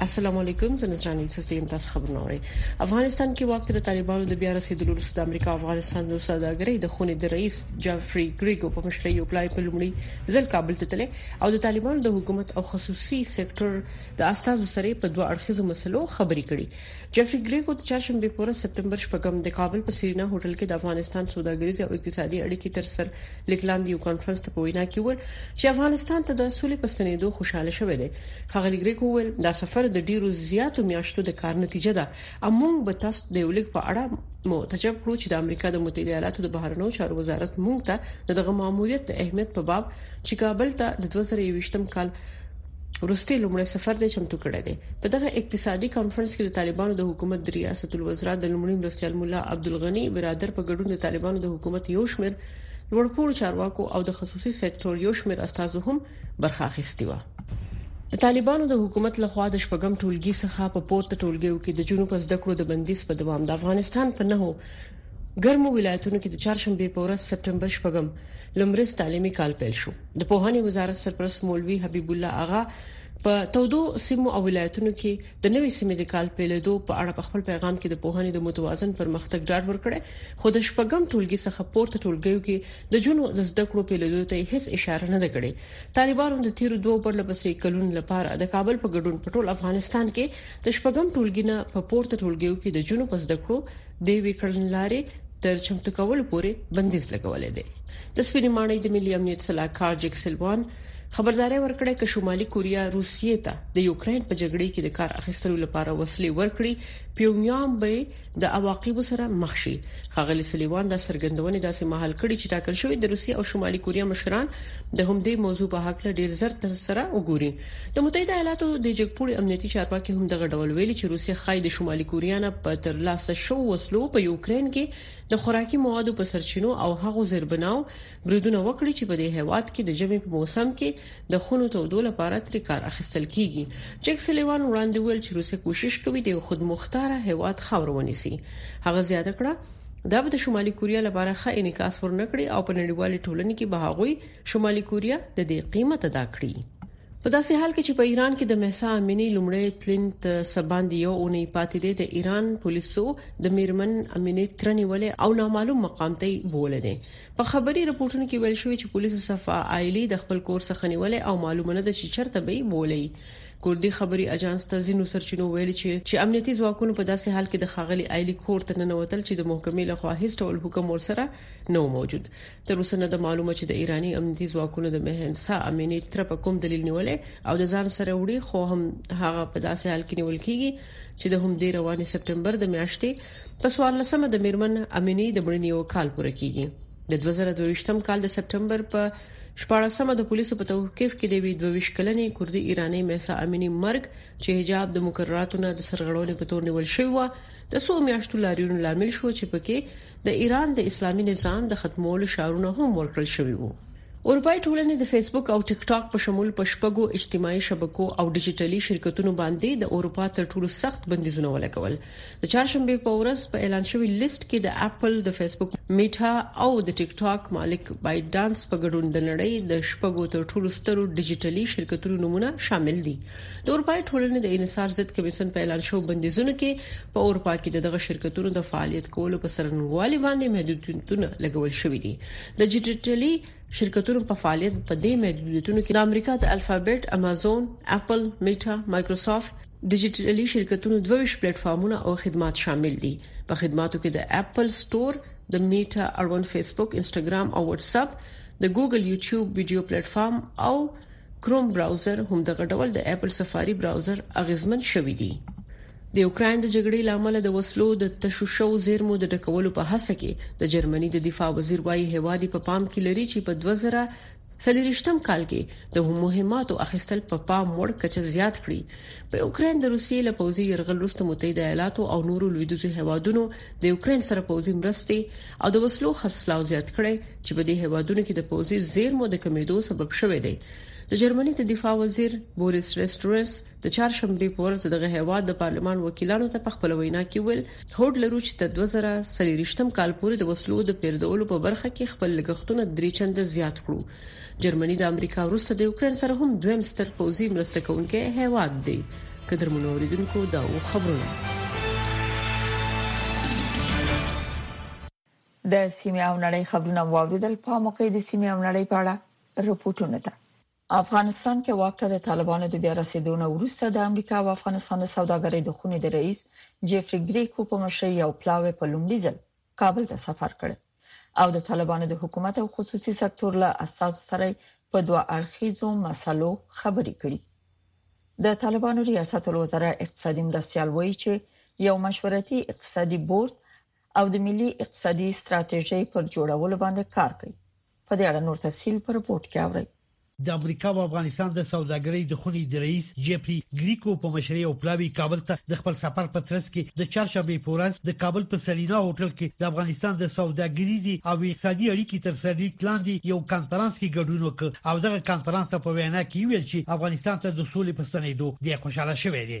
السلام علیکم زه نذرانه سوسیم تاسو خبرونه اورئ افغانستان کې وخت د طالبانو د بیا رسیدلو وروسته د امریکا افغانستان د سوداګرۍ د خونې د رئیس جافري ګریګو په مشرۍ یو پلان په لومړي ځل کابل ته تللی او د طالبانو د حکومت او خصوصي سکتور د استادو سره په دوه اړخیزو مسلو خبرې کړي جیفري ګریګو د چهارشنبې په ورځ سپټمبر شپږم د کابل په سرینا هوټل کې د افغانستان سوداګریزې او اقتصادي اړیکې تر سر لیک لاندې یو کانفرنس ته په وینا کې وویل چې افغانستان ته د سولې په ستنېدو خوشاله شوی دی ښاغلي ګریګو وویل دا سفر د ډیرو زیاتو میاشتو د کار نتیجه ده او موږ به تاسو د یو لیک په اړه مو تجب کړو چې د امریکا د متحده ایالاتو د بهرنیو چارو وزارت مونږ ته دغه ماموریت د اهمیت په باب چې کابل ته د 2021 کال وروستی لومړی سفر دی چمتو کړی دی په دغه اقتصادي کانفرنس کې د طالبانو د حکومت د ریاست الوزرا د لومړي مرستيال مولا عبدالغني برادر په ګډون د طالبانو د حکومت یو شمېر لوړپوړو چارواکو او د خصوصي سکتور یو شمېر استادو هم برخه اخیستې و د طالبانو د حکومت لخوا د شپږم ټولګي څخه په پورته ټولګیو کې د جنوب زده کړو د بندیز په دوام د افغانستان په نهو ګرمو ولایتونو کې د چهارشنبې په ورځ سپټمبر شپږم لمریز تعلیمي کال پیل شو د پوهنې وزارت سرپرست مولوي حبیب الله اغا په تودو سیمو او ولایتونو کې د نوې سیمې د کال پیلېدو په اړه په خپل پیغام کې د پوهنې د متوازن پرمختګ ډاډ ورکړی خو د شپږم ټولګي څخه پورته ټولګیو کې د جنو د زده کړو پیلېدو ته هیڅ اشاره نه ده کړې طالبانو د تیر دوه پرله پسې کلونو لپاره د کابل په ګډون په ټول افغانستان کې د شپږم ټولګي نه په پورته ټولګیو کې د جنو په زده کړو د وی کړنلارې تر چمتو کولو پورې بندیز لګولې دی د سپینې ماڼۍ د ملي امنیت صلاحکار جک سلوان خبرداري ورکړه چې شمالي کوریا روسیې ته د یوکرين په جګړه کې د کار اخیستلو لپاره وسلې ورکړي پیونیام به د اواقیب سره مخ شي خغلی سلیوان دا سرګندونه داسې مهال کړي چې ټاکل شوی د روسیې او شمالي کوریا مشران د همدې موضوع په حق له ډیر زر تر سره وګوري د متحده ایالاتو د جګپوړي امنیتي چارواکي هم دغه ډول ویلي چې روسیه ښایي د شمالي کوریا نه په ترلاسه شوو وسلو په یوکرين کې د خوراکي موادو په سرچینو او هغو زیربناو بریدونه وکړي چې په دې هیواد کې د جمع په موسم کې د خونو تودو لپاره تری کار اخیستل کیږي جک سلیوان وړاندې ویل چې روسیه کوشش کوي د خودمختار هیواد خاور ونیسي هغه زیاته کړه دا به د شمالي کوریا لپاره ښه انعکاس ورنکړي او په نړیوالې ټولنې کې به هغوی شمالي کوریا د دې قیمت ادا کړی په داسې حال کې چې په ایران کې د مهسا امینی لومړی تلین ته سباند یو اونۍ پاتې دی د ایران پولیسو د میرمن امینی ترنی ولې او نامعلوم مقام ته بوله دي په خبري رپورټونو کې ویل شوی چې پولیسو صفه عائلی د خپل کور څخه نیولې او معلومه نه ده چې چرته به بولي کوردي خبري اژانس ته ځینو سرچینو ویلي چې چې امنیتي ځواکونو په داسې حال کې د خاغلی ایلی کور ته ننوتل چې د محکمې لخوا هیڅ ډول حکم ورسره نه موجود تر اوسه نه ده معلومه چې د ایراني امنیتي ځواکونو د مهنسا امینی تر په کوم دلیل نیولې او د ځان سره وړي خو هم هغه په داسې حال کې نیول کیږي چې د همدې رواني سپټمبر د میاشتې په 14مه د میرمن امینی د مړینې یو کال پوره کیږي د 2022م کال د سپټمبر په 14مه د پولیسو په توقيف کې د وی 22 کلنې کوردي ایراني مېسا اميني مرګ چې حجاب د مقرراتو نه د سرغړونې په تور نیول شوی و د سو میاشتو لاریون لامل شو چې پکې د ایران د اسلامي نظام د ختمولو شعارونه هم ورکړل شوي وو. اروپایي ټولنې د فیسبوک او ټیک ټاک په شمول په شپږو اجتماعي شبکو او ډیجیټلي شرکتونو باندې د اروپا تر ټولو سخت بندیزونه ولګول د چهارشنبه په ورځ په اعلان شوی لیست کې د اپل د فیسبوک میټا او د ټیک ټاک مالک بایټ ډانس په ګډون د نړۍ د شپږو تر ټولو سترو ډیجیټلي شرکتونو نمونه شامل دي د اروپای ټولنې د انحصار ضد کمیسیون په اعلان شو بندیزونو کې په اروپا کې دغه شرکتونو د فعالیت کولو په سرنګوالي باندې محدودیتونه لګول شوې دي د ډیجیټلي شرکتونو په فعالیت په دې محدودیتونو کې د امریکا د الفابت، امازون، اپل، میټا، مایکروسافت ډیجیټلي شرکتونو 22 پلیټ فارمونه او خدمات شامل دي په خدماتو کې د اپل سٹور د میټا اړوند فیسبوک انستګرام او واتس اپ د ګوګل یوټیوب ویډیو پلیټ فارم او کروم براوزر هم دغه ډول د اپل سفاري براوزر اغیزمن شوی دی د اوکرين د جګړې لامل د وسلو د تشوشو زیرمو د ډکولو په هڅه کې د جرمني د دفاع وزیر وايي هوادي په پام کې لري چې په 2000 سلیریشتم کال کې د مهماتو اخیستل په پام وړ کچه زیات کړي په اوکرين د روسیې له پوځي يرغل وروسته متحده ایالاتو او نورو لویدیځو هوادونو د اوکرين سره پوځي مرستې او د وسلو خرڅلاو زیات کړی چې په دې هیوادونو کې د پوځي زیرمو د کمیدو سبب شوی دی د جرمني د دفاع وزیر بوریس ریسټورس د چهارشنبه په ورځ دغه هیواد د پارلمان وکیلانو ته په خپل وینا کې ویل هوډ لرو چې تر 2023م کال پورې د وسلو د پیردولو په برخه کې خپل لګښتونه درې چنده زیات کړو جرمني د امریکا وروسته د یوکرين سره هم دویم ستر پوځي مرسته کوونکی هیواد دی قدرمن اوریدونکو دا و خبرونه د سیمه او نړۍ خبرونه واوریدل په موقع د سیمه او نړۍ په اړه رپورټونه ده افغانستان کې واکته د طالبانو د بیا رسیدونو وروسته د امریکا او افغانستان د سوداګرۍ د خونې د رئیس جیفری ګریکو په مشرۍ یو پلاوی په لومړي ځل کابل ته سفر کړ او د طالبانو د حکومت او خصوصي سکتور له استاد سره په دوه اړخیزو مسلو خبرې کړې د طالبانو ریاست الوزرا اقتصادي مرستيال وایي چې یو مشورتي اقتصادي بورډ او د ملي اقتصادي ستراتیژۍ پر جوړولو باندې کار کوي په دې اړه نور تفصيل په رپورټ کې اورئ. د امریکا او افغانستان د سوداګرۍ د خونې د رئیس جیفري ګریکو په مشرۍ یو پلاوی کابل ته د خپل سفر په ترڅ کې د چهارشنبې په ورځ د کابل په سرینا هوټل کې د افغانستان د سوداګریزې او اقتصادي اړیکې تر سرلیک لاندې یو کانفرنس کې ګډون وکړ او دغه کانفرنس ته په وینا کې ویل چې افغانستان ته د سولې په ستنېدو دی خوشاله شوی دی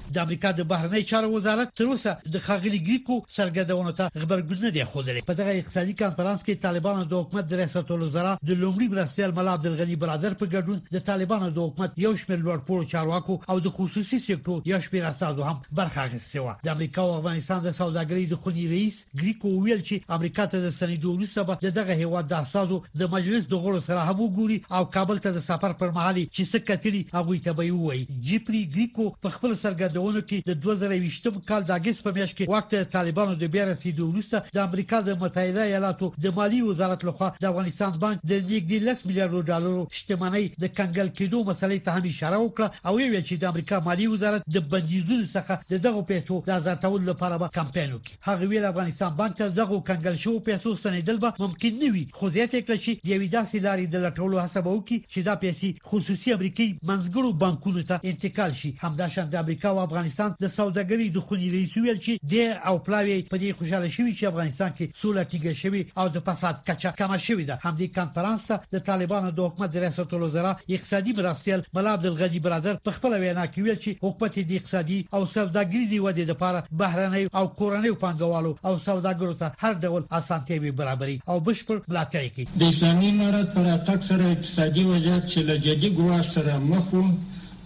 د امریکا د بهرنی چارو وزارت تر اوسه د ښاغلي ګریکو څرګندونو ته غبرګون نه دی ښودلی په دغه اقتصادي کانفرنس کې طالبانو د حکومت د ریاست الوزرا د لومړي مرستیال ملا عبدالغني برادر په ګډون د طالبانو د حکومت یو شمېر لوړپوړو چارواکو او د خصوصي سکتور یو شمېر استازو هم برخه اخیستې وه د امریکا او افغانستان د سوداګرۍ د خونې رئیس ګریکو ویل چې امریکا ته د سنیدو وروسته به د دغه هیواد د اساسو د مجلس د غړو سره هم وګوري او کابل ته د سفر پر مهال چې څه کتلی هغه ته به وایي جیپری ګریکو په خپل سرګردونو کې د 2020 کال د اگست په میاشت کې وخت د طالبانو د بیا رسیدو وروسته د امریکا د متحده ایالاتو د مالی وزارت لخوا د افغانستان بانک د نږدې 10 میلیارډ ډالرو شتمنۍ د کنګل کېدو مسلې ته هم اشاره وکړه او ویل چې د امریکا مالی وزارت د بندیزونو څخه د دغو پیسو د آزادولو لپاره به کمپاین وکړي هغه ویل افغانستان بانک ته دغو کنګل شوو پیسو ستنېدل به ممکن نه وي خو زیاته یې کړه چې د یوې داسې لارې د لټولو هڅه به وکړي چې دا پیسې خصوصي امریکي منځګړو بانکونو ته انتقال شي همداشان د امریکا او افغانستان د سوداګرۍ د خونې رئیس وویل چې دی او پلاوی یې په دې خوشاله شوي چې افغانستان کې سوله ټینګه شوې او د فساد کچه کمه شوې ده همدې کانفرنس ته د طالبانو د حکومت د ریاست الوزرا اقتصادي مرستیال ملا عبدالغني برادر په خپل وینا کې ویل چې حکومت د اقتصادي او سوداګریزې ودې لپاره بهرنیو او کورنیو پانګوالو او سوداګرو ته هر ډول اسانتیاوې برابري او بشپړ ملاتړ یې کوي. د اسلامي امارت په راتګ سره اقتصادي وضعیت چې له جدي ګواښ سره مخ و،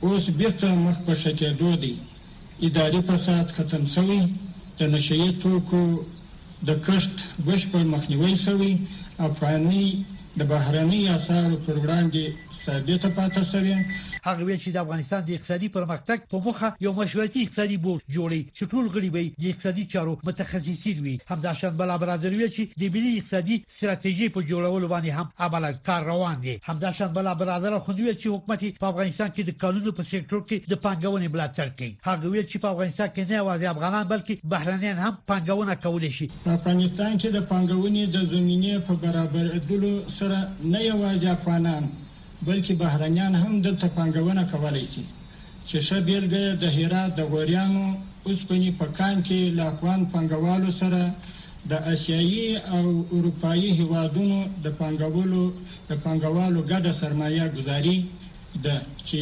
اوس بېرته مخ په ښه کېدو دی. اداري فساد ختم شوی، د نشه يي توکو د کښت بشپړ مخنیوی شوی، افغانۍ د بهرنیو اسعارو پر وړاندې ثابته پاتې شوې. هغه ویل چې د افغانستان د اقتصادي پرمختګ په موخه یو مشورتي اقتصادي بورډ جوړوي چې ټول غړي به یې د اقتصادي چارو متخصصین وي. همداشان بلابرادر ویل چې د ملي اقتصادي ستراتیژي په جوړولو باندې هم عملاً کار روان دی. همداشان بله برادره خو نه ویل چې حکومت یې په افغانستان کې د کانونو په سیکټور کې د پانګونې ملاتړ کوي. هغه ویل چې په افغانستان کې نه یوازې افغانان بلکې بهرنیان هم پانګونه کولی شي. په افغانستان کې د پانګونې د زمینې په برابرېدلو سره نه یوازې افغانان بلکې بهرنیان هم دلته پانګونه کولی شي. چې ښه بېلګه یې د هرات د غوریانو اوسپنې په کان کې له افغان پانګوالو سره د اسیايي او اروپايي هېوادونو د پانګولو د پانګوالو ګډه سرمایه ګذاري ده، چې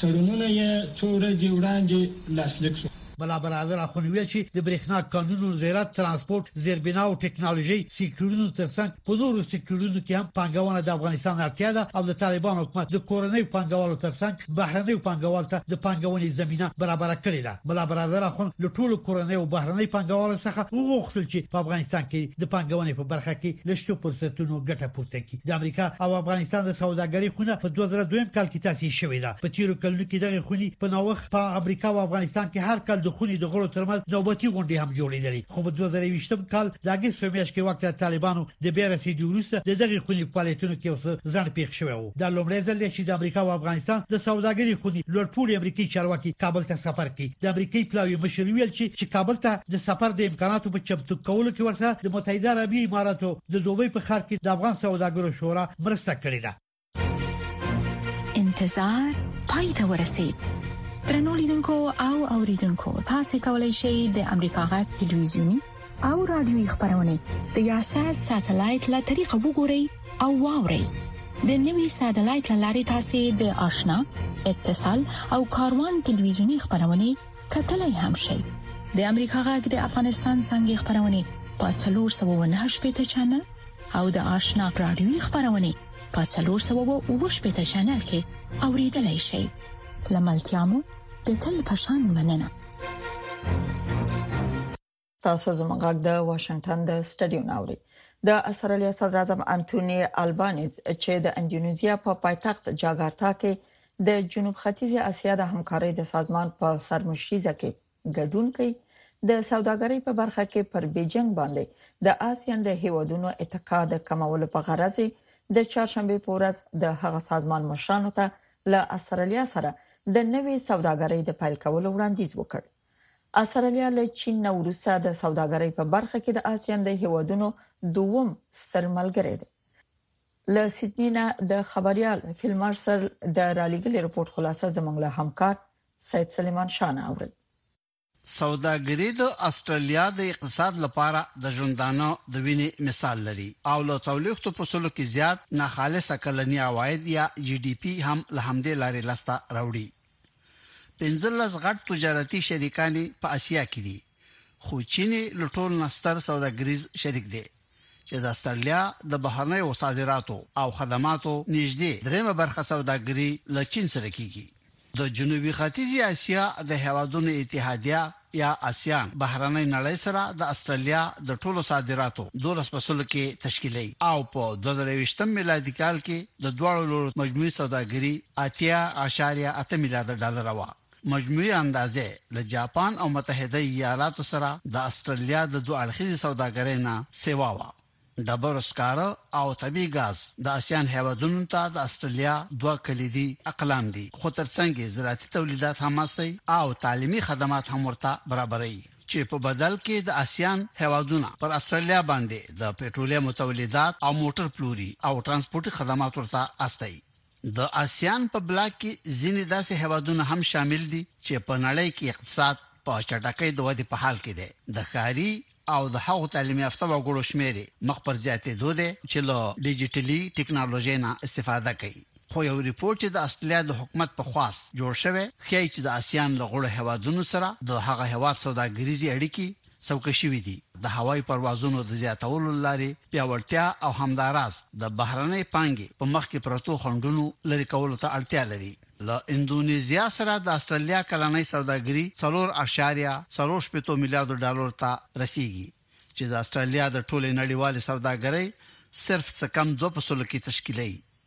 تړونونه یې څو ورځې وړاندې لاسلیک شول. ملا برادر اخوند ویل چې د برېښنا کانونو زیرت ترانسپورت زیربنا او ټکنالوژي سکتورونو ترڅنګ په نورو سکتورونو کې هم پانګونه د افغانستان اړتیا ده او د طالبان حکومت د کورنۍ پانګوالو ترڅنګ بهرنۍ پانګوال ته د پانګونې زمينه برابر کړې ده ملا برادر اخوند له ټولو کورنۍ او بهرنۍ پانګوالو څخه وغوښتل چې په افغانستان کې د پانګونې په برخه کې لشتو فرصتونو ګټه پورته کړي د امریکا او افغانستان د سوداګرۍ خونه په 2002 کال کې تاسیس شوې ده په تیرو کلونو کې دغه خونی په نوښت په امریکا او افغانستان کې هر کال د خونې د غړو ترمنځ نوبتي غونډې هم جوړېدلې خو په 2020 کال د اګست په میاشت کې وخت طالبانو د بیا رسیدو وروسته د دغه خونې په فعالیتونو کې اوس ځنډ پیښ شوی و دا لومړی ځل دی چې د امریکا او افغانستان د سوداګرۍ خونې لوړپوړي امریکایي چارواکي کابل ته سفر کوي د امریکایي پلاوي مشر ویل چې چې کابل ته د سفر د امکاناتو په چمتو کولو کې ورسره د متحده عربي اماراتو د دوبۍ په ښار کې د افغان سوداګرو شورا مرسته کړې ده انتظار پای ته ورسید ترنو لیدونکو او اوریدونکو تاسو کولی شئ د امریکا غټ ټلویزیونی او رادیوي خبرونه د یاشر ساتلایت له طریقو وګورئ او واورئ د نوي ساتلایت لارې تاسو د آشنا اتصال او کاروان ټلویزیونی خبرونه کتلای هم شئ د امریکا غږ د افغانستان څنګه خبرونه په 398 چنل او د آشنا رادیوي خبرونه په 390 چینل کې اوریدلای شئ لملتيامو د تل پشان مننه تاسو زموږ غږ د واشنگټن د سټډیو ناوړي د استرالیا صدر اعظم انټونی البانیز چې د انډونیزیا په پایتخت جاګارتا کې د جنوب ختیځ اسیا د همکارۍ د سازمان په سرمشريزه کې ګډون کوي، د سوداګرۍ په برخه کې پر بیجنګ باندې د اسیان د هیوادونو اتکا د کمولو په غرض یې د چهارشنبې په ورځ د هغه سازمان مشرانو ته له استرالیا سره د نوې سوداګرۍ د پیل کولو وړاندیز وکړ. استرالیا له چین نه وروسته د سوداګرۍ په برخه کې د اسیان د هیوادونو دوم ستر ملګری دی. له سیدنی نه د خبریال فیلمر سر د رالیګلې رپورټ خلاصه زمونږ له همکار سید سلیمان شاه نه اورئ. سوداګري د اسټرالیا د اقتصاد لپاره د ژوندانه د وینې مثال لري او له څلوېښتو په سلو کې زیات ناخالصه کلني عواید یا جي ډي پي هم له همدې لارې لاسته راوړي. پنځلس غټ تجارتي شریکان یې په اسیا کې دي، خو چین یې له ټولو نه ستر سوداګریز شریک دی. چې د استرلیا د بهرنیو صادراتو او خدماتو نږدې دریمه برخه سوداګري له چین سره کیږي. د جنوبي ختیځې اسیا د هېوادونو اتحادیه یا اسیان بهرنۍ نړۍ سره د استرلیا د ټولو صادراتو دولس په سلو کې تشکیلوي او په دوه زره یوویشتم میلادي کال کې د دواړو لورو مجموعي سوداګري اتیا عشاریه اته میلیارده ډالره وه. مجموعي اندازه له جاپان او متحده ایالاتو سره د اسټرلیا د دوه اړخیزې سوداګرۍ نه سېوا وه. ډبرو سکاره او طبیعي ګاز د اسیان هېوادونو ته د اسټرلیا دوه کلیدي اقلام دي، خو تر څنګ یې زراعتي تولیدات هم استوي او تعلیمي خدمات هم ورته برابروي، چې په بدل کې د اسیان هېوادونه پر اسټرلیا باندې د پټرولیم تولیدات او موټر پلوري او ټرانسپورټي خدمات ورته استوي. د اسیان په بلاک کې ځینې داسې هېوادونه هم شامل دي چې په نړۍ کې اقتصاد په چټکۍ د ودې په حال کې دی، د ښاري او د هغو تعلیم یافته وګړو شمېر یې مخ پر زیاتېدو دی چې له ډیجیټلي ټکنالوژۍ نه استفاده کوي، خو یو رپوټ چې د اسټرلیا د حکومت په خواست جوړ شوی ښیي چې د اسیان له غړو هېوادونو سره د هغه هېواد سوداګریزې اړیکې څوکه شوي دي، د هوایي پروازونو د زیاتولو له لارې پیاوړتیا او همدا راز د بهرنۍ پانګې په مخ کې پرتو خنډونو لرې کولو ته اړتیا لري. له اندونیزیا سره د اسټرالیا کلنۍ سوداګري څلور اعشاریه څلور شپېتو میلیاردو ډالرو ته رسېږي چې د اسټرالیا د ټولې نړیوالې سوداګرۍ صرف څه کم دوه په سلو کې تشکیلوي.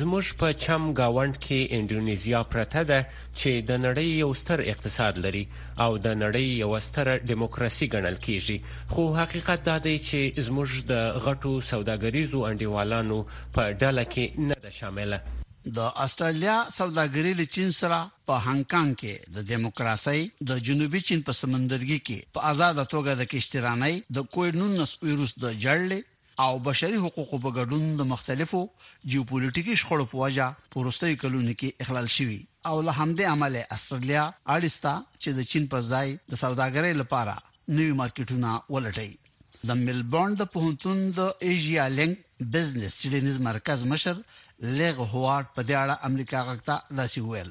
زموږ په چم ګاونډ کې انډونیزیا پرته ده چې د نړۍ یو ستر اقتصاد لري او د نړۍ یوه ستره ډیموکراسي ګڼل کېږي، خو حقیقت دا دی چې زموږ د غټو سوداګریزو انډیوالانو په ډله کې نه ده شامله. د اسټرالیا سوداګري له چین سره په هانګ کانګ کې د دموکراسۍ، د جنوبي چین په سمندرګي کې په ازاده توګه د کشتیرانۍ، د کوویډ نولس ویروس د جړلې، او بشري حقوقو په ګډون د مختلفو جیوپولیټیکي شخړو په وجه په وروستیو کلونو کې اخلال شوي او له همدې امله اسټرالیا اړ سته چې د چین پر ځای د سوداګرۍ لپاره نوي مارکیټونه ولټوي. د ملبورن د پوهنتون د ایژیا لینک بزنس څیړنیز مرکز مشر لیغ هوارډ په دې اړه امریکا غږ ته داسې وویل،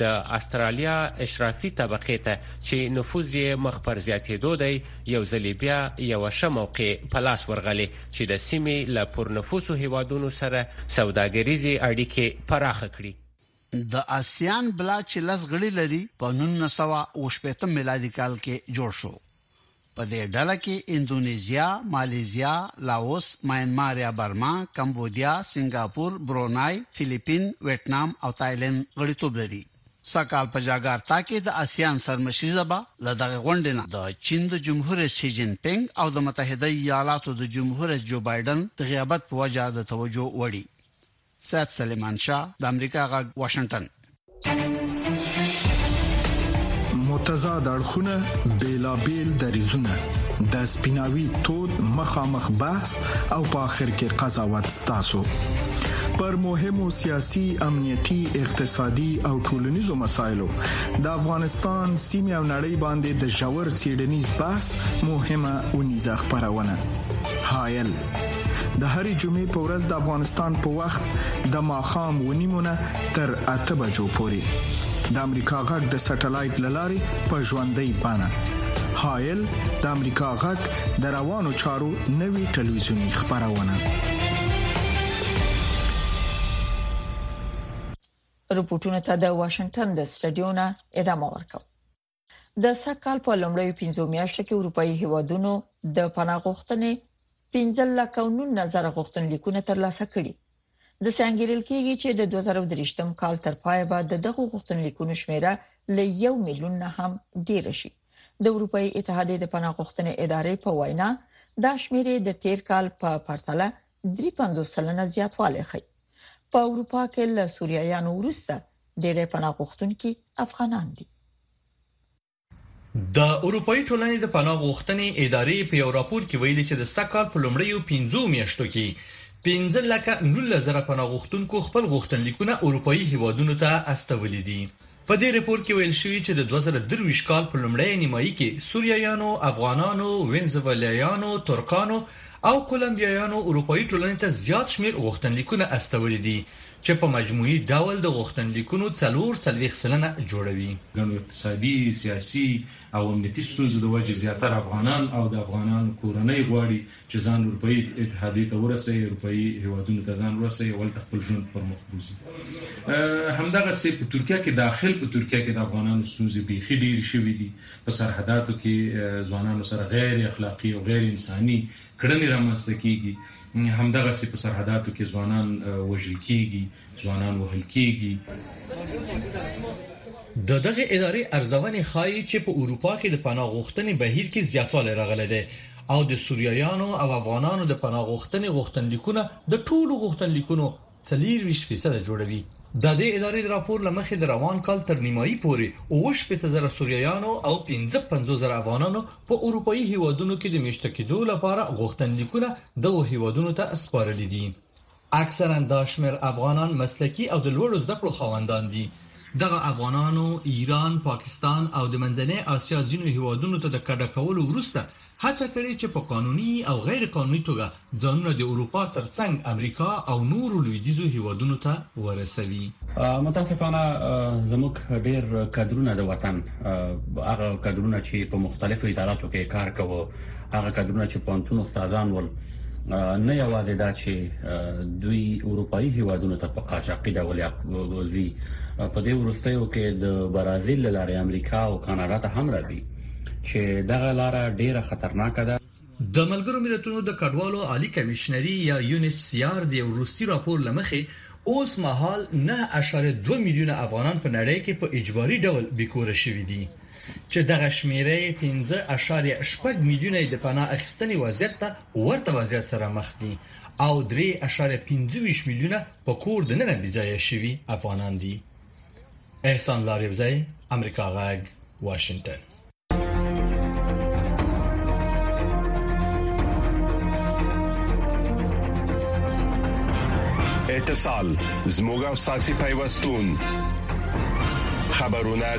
د استرالیا اشرافي طبقې ته چې نفوذ یې مخ پر زیاتېدو دی، یو ځلې بیا یوه ښه موقع په لاس ورغلې چې د سیمې له پرنفوسو هېوادونو سره سوداګریزې اړیکې پراخه کړي. د اسیان بلاک چې لس غړي لري، په نولس سوه او شپېته میلادي کال کې جوړ شو. په دې ډله کې اندونیزیا، مالیزیا، لاوس، ماینمار یا برما، کمبودیا، سنګاپور، برونای، فلیپین، ویټنام او تایلنډ غړیتوب لري. سږ کال په جاګارتا کې د اسیان سرمشریزه به له دغې غونډې نه د چین د جمهور رئیس شي جین پینګ او د متحده ایالاتو د جمهور رئیس جو بایډن د غیابت په وجه د توجه وړي سید سلیمان شاه د امریکا غږ واشنگټن متضاد اړخونه بیلابیل دریزونه د سپیناوي تود مخامخ بحث او په اخر کې قضاوت ستاسو پر مهمو سیاسي امنیتي اقتصادي او ټولنیزو مسایلو د افغانستان سیمه او نړۍ باندې د جوړ چیډنیز بحث مهمه ونیزه خبرونه هایل د هرې جمعې په ورځ د افغانستان په وخت د ماخام ونیمونه تر اته بجو پورې د امریکا غږ د سټلایټ لاري په ژوندۍ بانه هایل د امریکا غږ د روانو چارو نوي ټلویزیونی خبرونه رپورټونه ته د واشنگټن د سټډیو نه ادامه ورکوم د سږ کال په لومړیو پنځو میاشتو کې اروپאי هیوادونو د پناه غوښتنې 15 لک او 19 زره غوښتنلیکونه ترلاسه کړي د سانګریل کېږي چې د 2023م کال تر پای به د دغو غوښتنلیکونو شمیره ل 1 میلیون نه هم ډیر شي د اروپאי اتحادې د پناه غوښتنې ادارې په وینا دا شمیره د تیر کال په پرتله 3.5 سلنه زیاتوالی ښیي په اروپا کې له سوریایانو وروسته ډېری پناه غوښتونکي افغانان دي د اروپאי ټولنې د پناه غوښتنې ادارې په یو راپور کې ویلي چې د سږکال په لومړیو 15 میاشتو کې 15 لکه 19 زره پناه غوښتونکو خپل غوښتنلیکونه اروپאי هیوادونو ته استولي دي په دې رپوټ کې ویل شوي چې د دوه زره درویشت کال په لومړۍ نیمایي کې سوریایانو، افغانانو، وینزویلیایانو، ترکانو او کولمبیایانو اروپایي ټولنې ته زیات شمېر غوښتنلیکونه استولي دي چې په مجموعي ډول د غوښتنلیکونو څلور څلوېښت سلنه جوړوي. ګڼو اقتصادي، سیاسي او امنیتي ستونزو د وجې زیاتره افغانان او د افغانانو کورنۍ غواړي چې ځان اروپايي اتحادیې ته ورسوي اروپايي هیوادونو ته ځان ورسوي او هلته خپل ژوند پر مخ بوزي همدغه سي په ترکیه کې داخل په ترکیه کې د افغانانو ستونزې بیخي ډېرې شوې دي په سرحداتو کې ځوانانو سره غیر اخلاقی او غیر انساني کړنې رامنځته کیږي همدغه سي په سرحداتو کې ځوانان وژل کیږي ځوانان وهل کېږي. د دغې ادارې ارزونې ښايي چې په اروپا کې د پناه غوښتنې بهیر کې زیاتوالی راغلی دی او د سوریایانو او افغانانو د پناه غوښتنې غوښتنلیکونه د ټولو غوښتنلیکونو څلور ویشت فیصده جوړوي. د دې ادارې د راپور له مخې د روان کال تر نیمایي پورې اووه شپېته زره سوریایانو او پنځه پنځوس زره افغانانو په اروپايي هېوادونو کې د مېشته کېدو لپاره غوښتنلیکونه دغو هېوادونو ته سپارلي دي. اکثرا دا شمېر افغانان مسلکي او د لوړو زده کړو خاوندان دي. دغه افغانانو ایران، پاکستان او د منځنۍ اسیا ځینو هېوادونو ته د کډه کولو وروسته هڅه کړې چې په قانوني او غیر قانوني توګه ځانونه د اروپا تر څنګ امریکا او نورو لویدیځو هېوادونو ته ورسوي. متاسفانه زموږ ډېر کدرونه د وطن هغه کدرونه چې په مختلفو اداراتو کې کار کاوه، هغه کډونه چې پانتون استادان ول نه یوازې دا چې دوی اروپאי هیوادونو ته په قاچاقي ډول وزي په دې ورستیو کې د برازیل لارې امریکا او کاناډا ته هم راځي چې دغه لار ډیره خطرناک ده د ملګرو ملتونو د کډوالو عالی کمشنری یا UNHCR د یو روستي راپور لمخې اوس مهال 9.2 میلیونه افغانان په نړۍ کې په اجباري ډول بیکوره شوي دي چې دغه شمېره یې پنځه اعشاریه شپږ میلیونه یې د پناه اخیستنې وضعیت ته ورته وضعیت سره مخ دي او درې اعشاریه پنځه ویشت میلیونه په کور دننه بېځایه شوي افغانان دي. احسان لاریوزی امریکا غږ واشنګټن اتصال زموږ او ساسي پیوستون خبرونه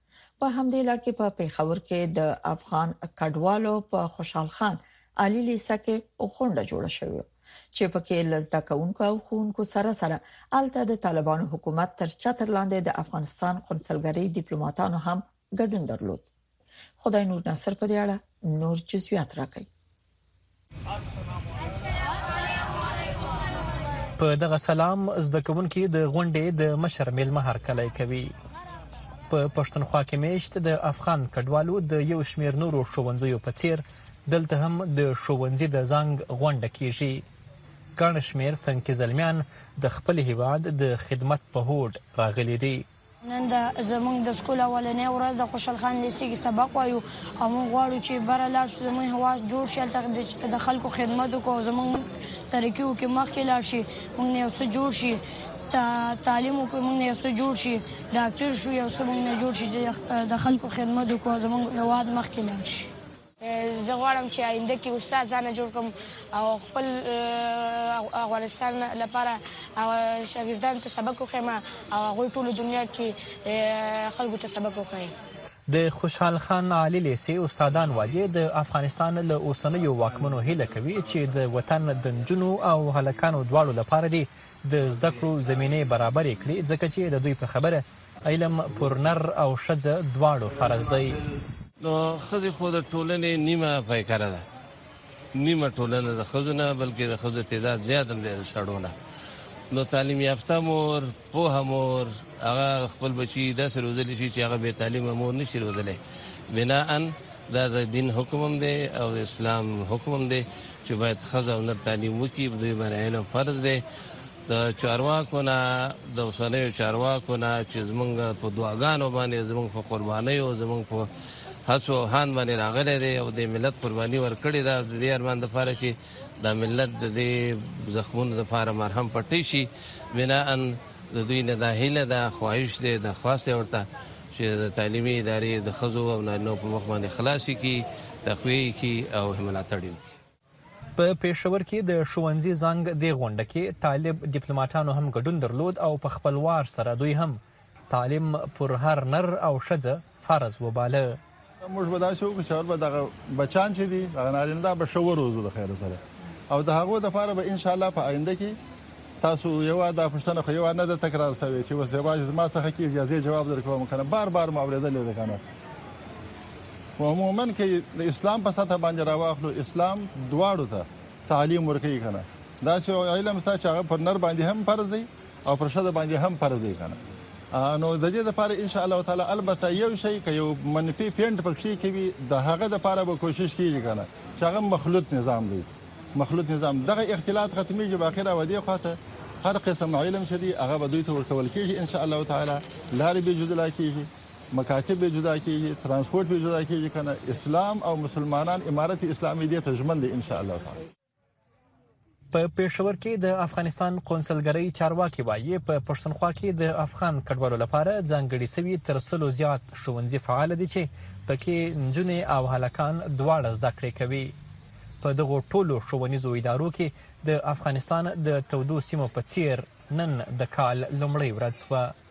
په همدې لړ کې په پیښور کې د افغان کډوالو په خوشحال خان عالی لیسه کې غونډه جوړه شوې چې پکې لزده کوونکو او خونکو سره سره الته د طالبانو حکومت تر چتر لاندې د افغانستان قونسلګری ډیپلوماټانو هم ګډون درلود خدای نور نصر په دې اړه نور جزئیات راکړي په دغه سلام زده کوونکي د غونډې د مشر میلمه هرکلی کوي په پښتونخوا کې میشت د افغان کډوالو د یو شمیر نورو ښوونځیو په څیر دلته هم د ښوونځي د زنګ غونډه کیږي ګڼ شمیر تنکي زلمیان د خپل هیواد د خدمت په هوډ راغلي دي نن د زمونږ د سکول اولنۍ ورځ د خوشحال خان لیسې کې سبق وایو او موږ غواړو چې بره لاړ شو زمونږ هواس جوړ شي هلته د خلکو خدمت وکړو او زمونږ ترقیو کې مخکې لاړ شي موږ نه یو څه جوړ شي تا تعلیم وکړو موږ نه یو څه جوړ شي ډاکټر شو یو څه موږ نه جوړ شي چې د خلکو خدمت وکړو زمونږ هواد مخکې لاړ شي زه غواړم چې آینده کې استاد ځانه جوړ کړم او خپل افغانستان لپاره شاګردانو ته سبق وښیم او هغوی ټولو دنیا کې خلکو ته سبق وښیم. د خوشحال خان عالي لېسې استادان وايي، د افغانستان له اوسنیو واکمنو هیله کوي چې د وطن د نجونو او هلکانو دواړو لپاره دې د زده کړو زمینې برابرې کړي، ځکه چې د دوی په خبره علم پر نر او ښځه دواړو فرض دی. نو ښځې خو د ټولنې نیمه پیکره ده، نیمه ټولنه د ښځو نه بلکې د ښځو تعداد زیات هم دی د سړو نه، نو تعلیم یافته مور، پوهه مور هغه خپل بچي داسې روزلی شي چې هغه بې تعلیمه مور نه شي روزلی، بناءً دا د دین حکم هم دی او د اسلام حکم هم دی چې باید ښځه او نر تعلیم وکړي، په دوی باندې علم فرض دی. د چارواکو نه د اوسنیو چارواکو نه چې زمونږ په دعاګانو باندې زمونږ په قربانیو زمونږ په هڅو او هاند باندې راغلی دی او د ملت قرباني ورکړې ده د دې ارمان لپاره چې د ملت د دې زخمونو لپاره مرهم پټی شي بناً د دوی نه دا هیله ده خواهش دی درخواست دی ورته چې د تعلیمي ادارې د ښځو او نارینو په مخ باندې خلاصې کړي تقویه یې کړي او ملاتړ یې وکړي په پېښور کې د ښوونځي زنګ دې غونډه کې طالب ډیپلوماټانو هم ګډون درلود او په خپل وار سره دوی هم تعلیم پر هر نر او ښځه فرض وباله. موږ به داسې وکړو چې اول به دغه بچان چې دي دغه نارینه دا به ښه وروزو د خیره سره او د هغو لپاره به انشاءالله په آینده کې تاسو یو دا پوښتنه خو یو نه ده تکرار شوې چې اوس یوازې زما څخه کېږي زه جواب درکوم کنه بار بار مو اورېدلې ده کنه په عموما کې د اسلام په سطح باندې راواخلو اسلام دواړو ته تعلیم ورکوي کنه دا چې علم ستا چې هغه پر نر باندې هم فرض دی او پر شد باندې هم فرض دی کنه نو د دې لپاره ان شاء الله تعالی البته یو شی که یو منفي پینټ پکې کوي د هغه د لپاره به کوشش کیږي کنه چې هغه مخلوط نظام دی مخلوط نظام دغه اختلاط ختميږي باخره ودی خواته هر قسم علم شدي هغه به دوی ته ورکول کیږي ان شاء الله تعالی لارې به جدلا کیږي مکاتب به جدا کیږي ترانسپورت به جدا کیږي کنه اسلام او مسلمانان امارت اسلامي دې ته ژمن دي ان شاء الله تعالی په پېښور کې د افغانستان قونسلګرۍ چارواکي وایي په پښتونخوا کې د افغان کډوالو لپاره ځانګړي سوي تر سلو زیات ښوونځي فعال دي چې پکې نجونې او هلکان دواړه زده کړې کوي په دغو ټولو ښوونیزو ادارو کې د افغانستان د تودو سیمو په څیر نن د کال لومړۍ ورځ وه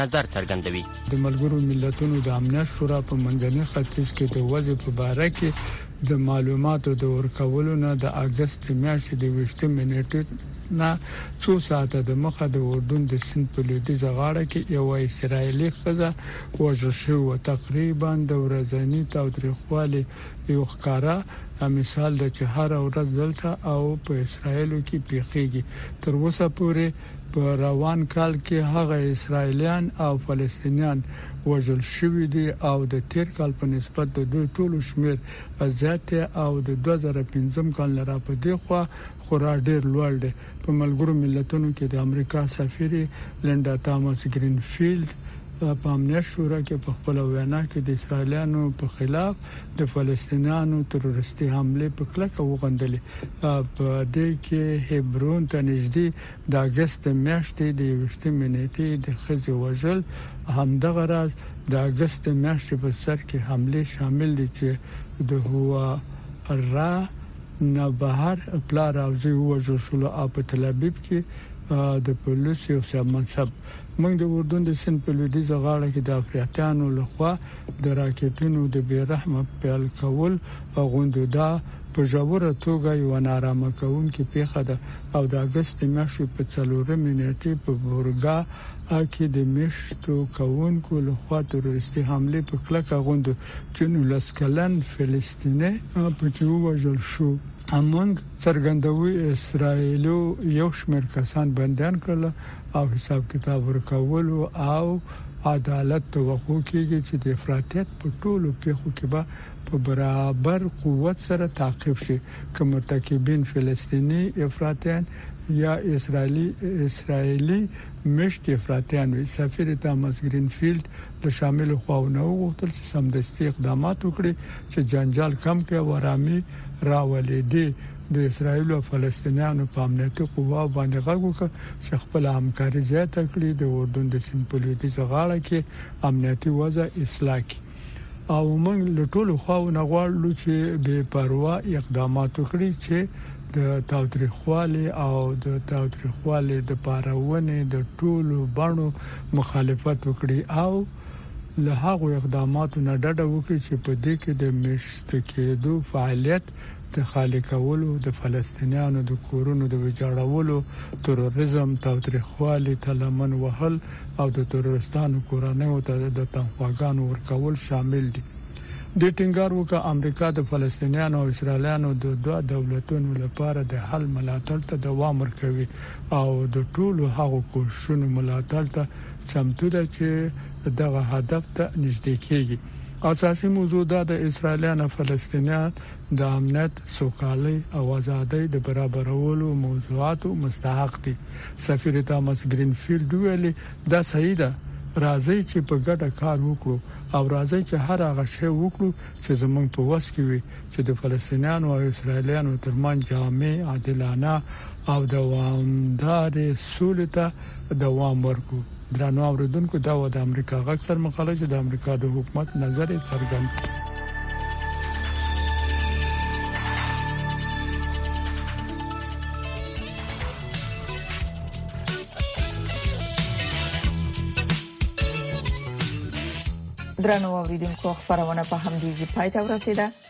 نظر څرګندوي د ملګرو ملتونو د امنیت شورا په منځني ختیځ کې د وضع په اړه کې د معلوماتو د ورکولو نه د اگست میاشتې د 20 منټو نه څو ساعته د مخه د اردن د سند په لویدیځ غاړه کې یو اسرایلی خزه وژل شو تقریبا د ورځنی تاوتریخوالي یو ښکارا مثال د چې هر ورځ دلته او په اسرایل کې پیخیږي تر اوسه پورې په روان کال کې هغه اسراییلیان او فلسطینیان وژل شوي دي او د تېر کال په نسبت د دوی ټولو شمېر زیات دی او د دوه زره پنځم کال نه را په دې خوا خورا ډېر لوړ دی. په ملګرو ملتونو کې د امریکا سفیرې لینډا تاماس ګرینفیلډ په امنیت شورا کې په خپله وینا کې د اسراییلیانو په خلاف د فلسطینیانو تروریستي حمله په کلکه وغندلې په دې کې هبرون ته نږدې د اگست میاشتې د 20 نیټې د خزې وژل همدغه راز د اگست میاشتې په سر کې حمله شامل دي چې د هوا را نه بهر پلار او زوی وژل شول او په تل ابیب کې د پولیس یو سیمنسب موږ د اردن د سند په لویدیزه غاړه کې د افریقایانو لخوا د راکټونو د بې رحمه پیل کول او غوندو دا په ژوره توګه یوه نارامه کوونکې پېښه ده او د اګست د میاشتې په څلورمې نېټې په بورګا کې د مېشتو کوونکو له خوا تروریستي حملې په کلکه غوندو چې نولس کلن فلسطینی پکې ووژل شو. امونګ څرګندوي، اسراییلو یو شمېر کسان بندیان کړل او حساب کتاب ورکولو او عدالت د وښو کېږي چې د افراطیت په ټولو پېښو کې به په برابر قوت سره تعقیب شي، که مرتکبین فلسطیني افراطیان یا اسرایلي اسرایلي مېشتي افراطیان وي. سفیر تاماس ګرین فیلډ له شاملو خواوو نه وغوښتل چې سمدستي اقدامات وکړي چې جنجال کم کړي او ارامي راولي. دې د اسراییل او فلسطینیانو په امنیتي قواوو باندې غږ وکړ چې خپله همکاري زیاته کړي، د اردن د سیند په لویدیځه غاړه کې امنیتي وضع اصلاح کړي او موږ له ټولو خواوو نه غواړلو چې بې پروا اقدامات وکړي چې د تاوتریخوالي او د تاوتریخوالي د پارونې د ټولو بڼو مخالفت وکړي او له هغو اقداماتو نه ډډه وکړي چې په دې کې د مېشته کېدو فعالیت د خالي کولو، د فلسطینیانو د کورونو د ویجاړولو، تروریزم، تاوتریخوالي ته لمن وهل او د تروریستانو کورنیو ته د تنخواګانو ورکول شامل دي. دې ټینګار وکړ، امریکا د فلسطینیانو او اسراییلیانو د دوه دولتونو لپاره د حل ملاتړ ته دوام ورکوي او د ټولو هغو کوښښونو ملاتړ ته چمتو ده چې دغه هدف ته نږدې کېږي. اساسي موضوع دا ده اسرایلیان او فلسطینیان د امنیت، سوکالۍ او ازادۍ د برابرولو موضوعاتو مستحق دي. سفیر تامس ګرین فیلډ وویل، دا صحیح ده، راځئ چې په ګډه کار وکړو او راځئ چې هر هغه شی وکړو چې زموږ په وس کې وي چې د فلسطینیانو او اسرایلیانو ترمنځ جامع، عادلانه او دوامدارې سولې ته دوام ورکړو. درنو اوریدونکو دا و د امریکا غږ سر مقاله چې د امریکا د حکومت نظر یې څرګند کړ درنو اوریدونکو خبرونه په همدې ځای پای ته ورسیده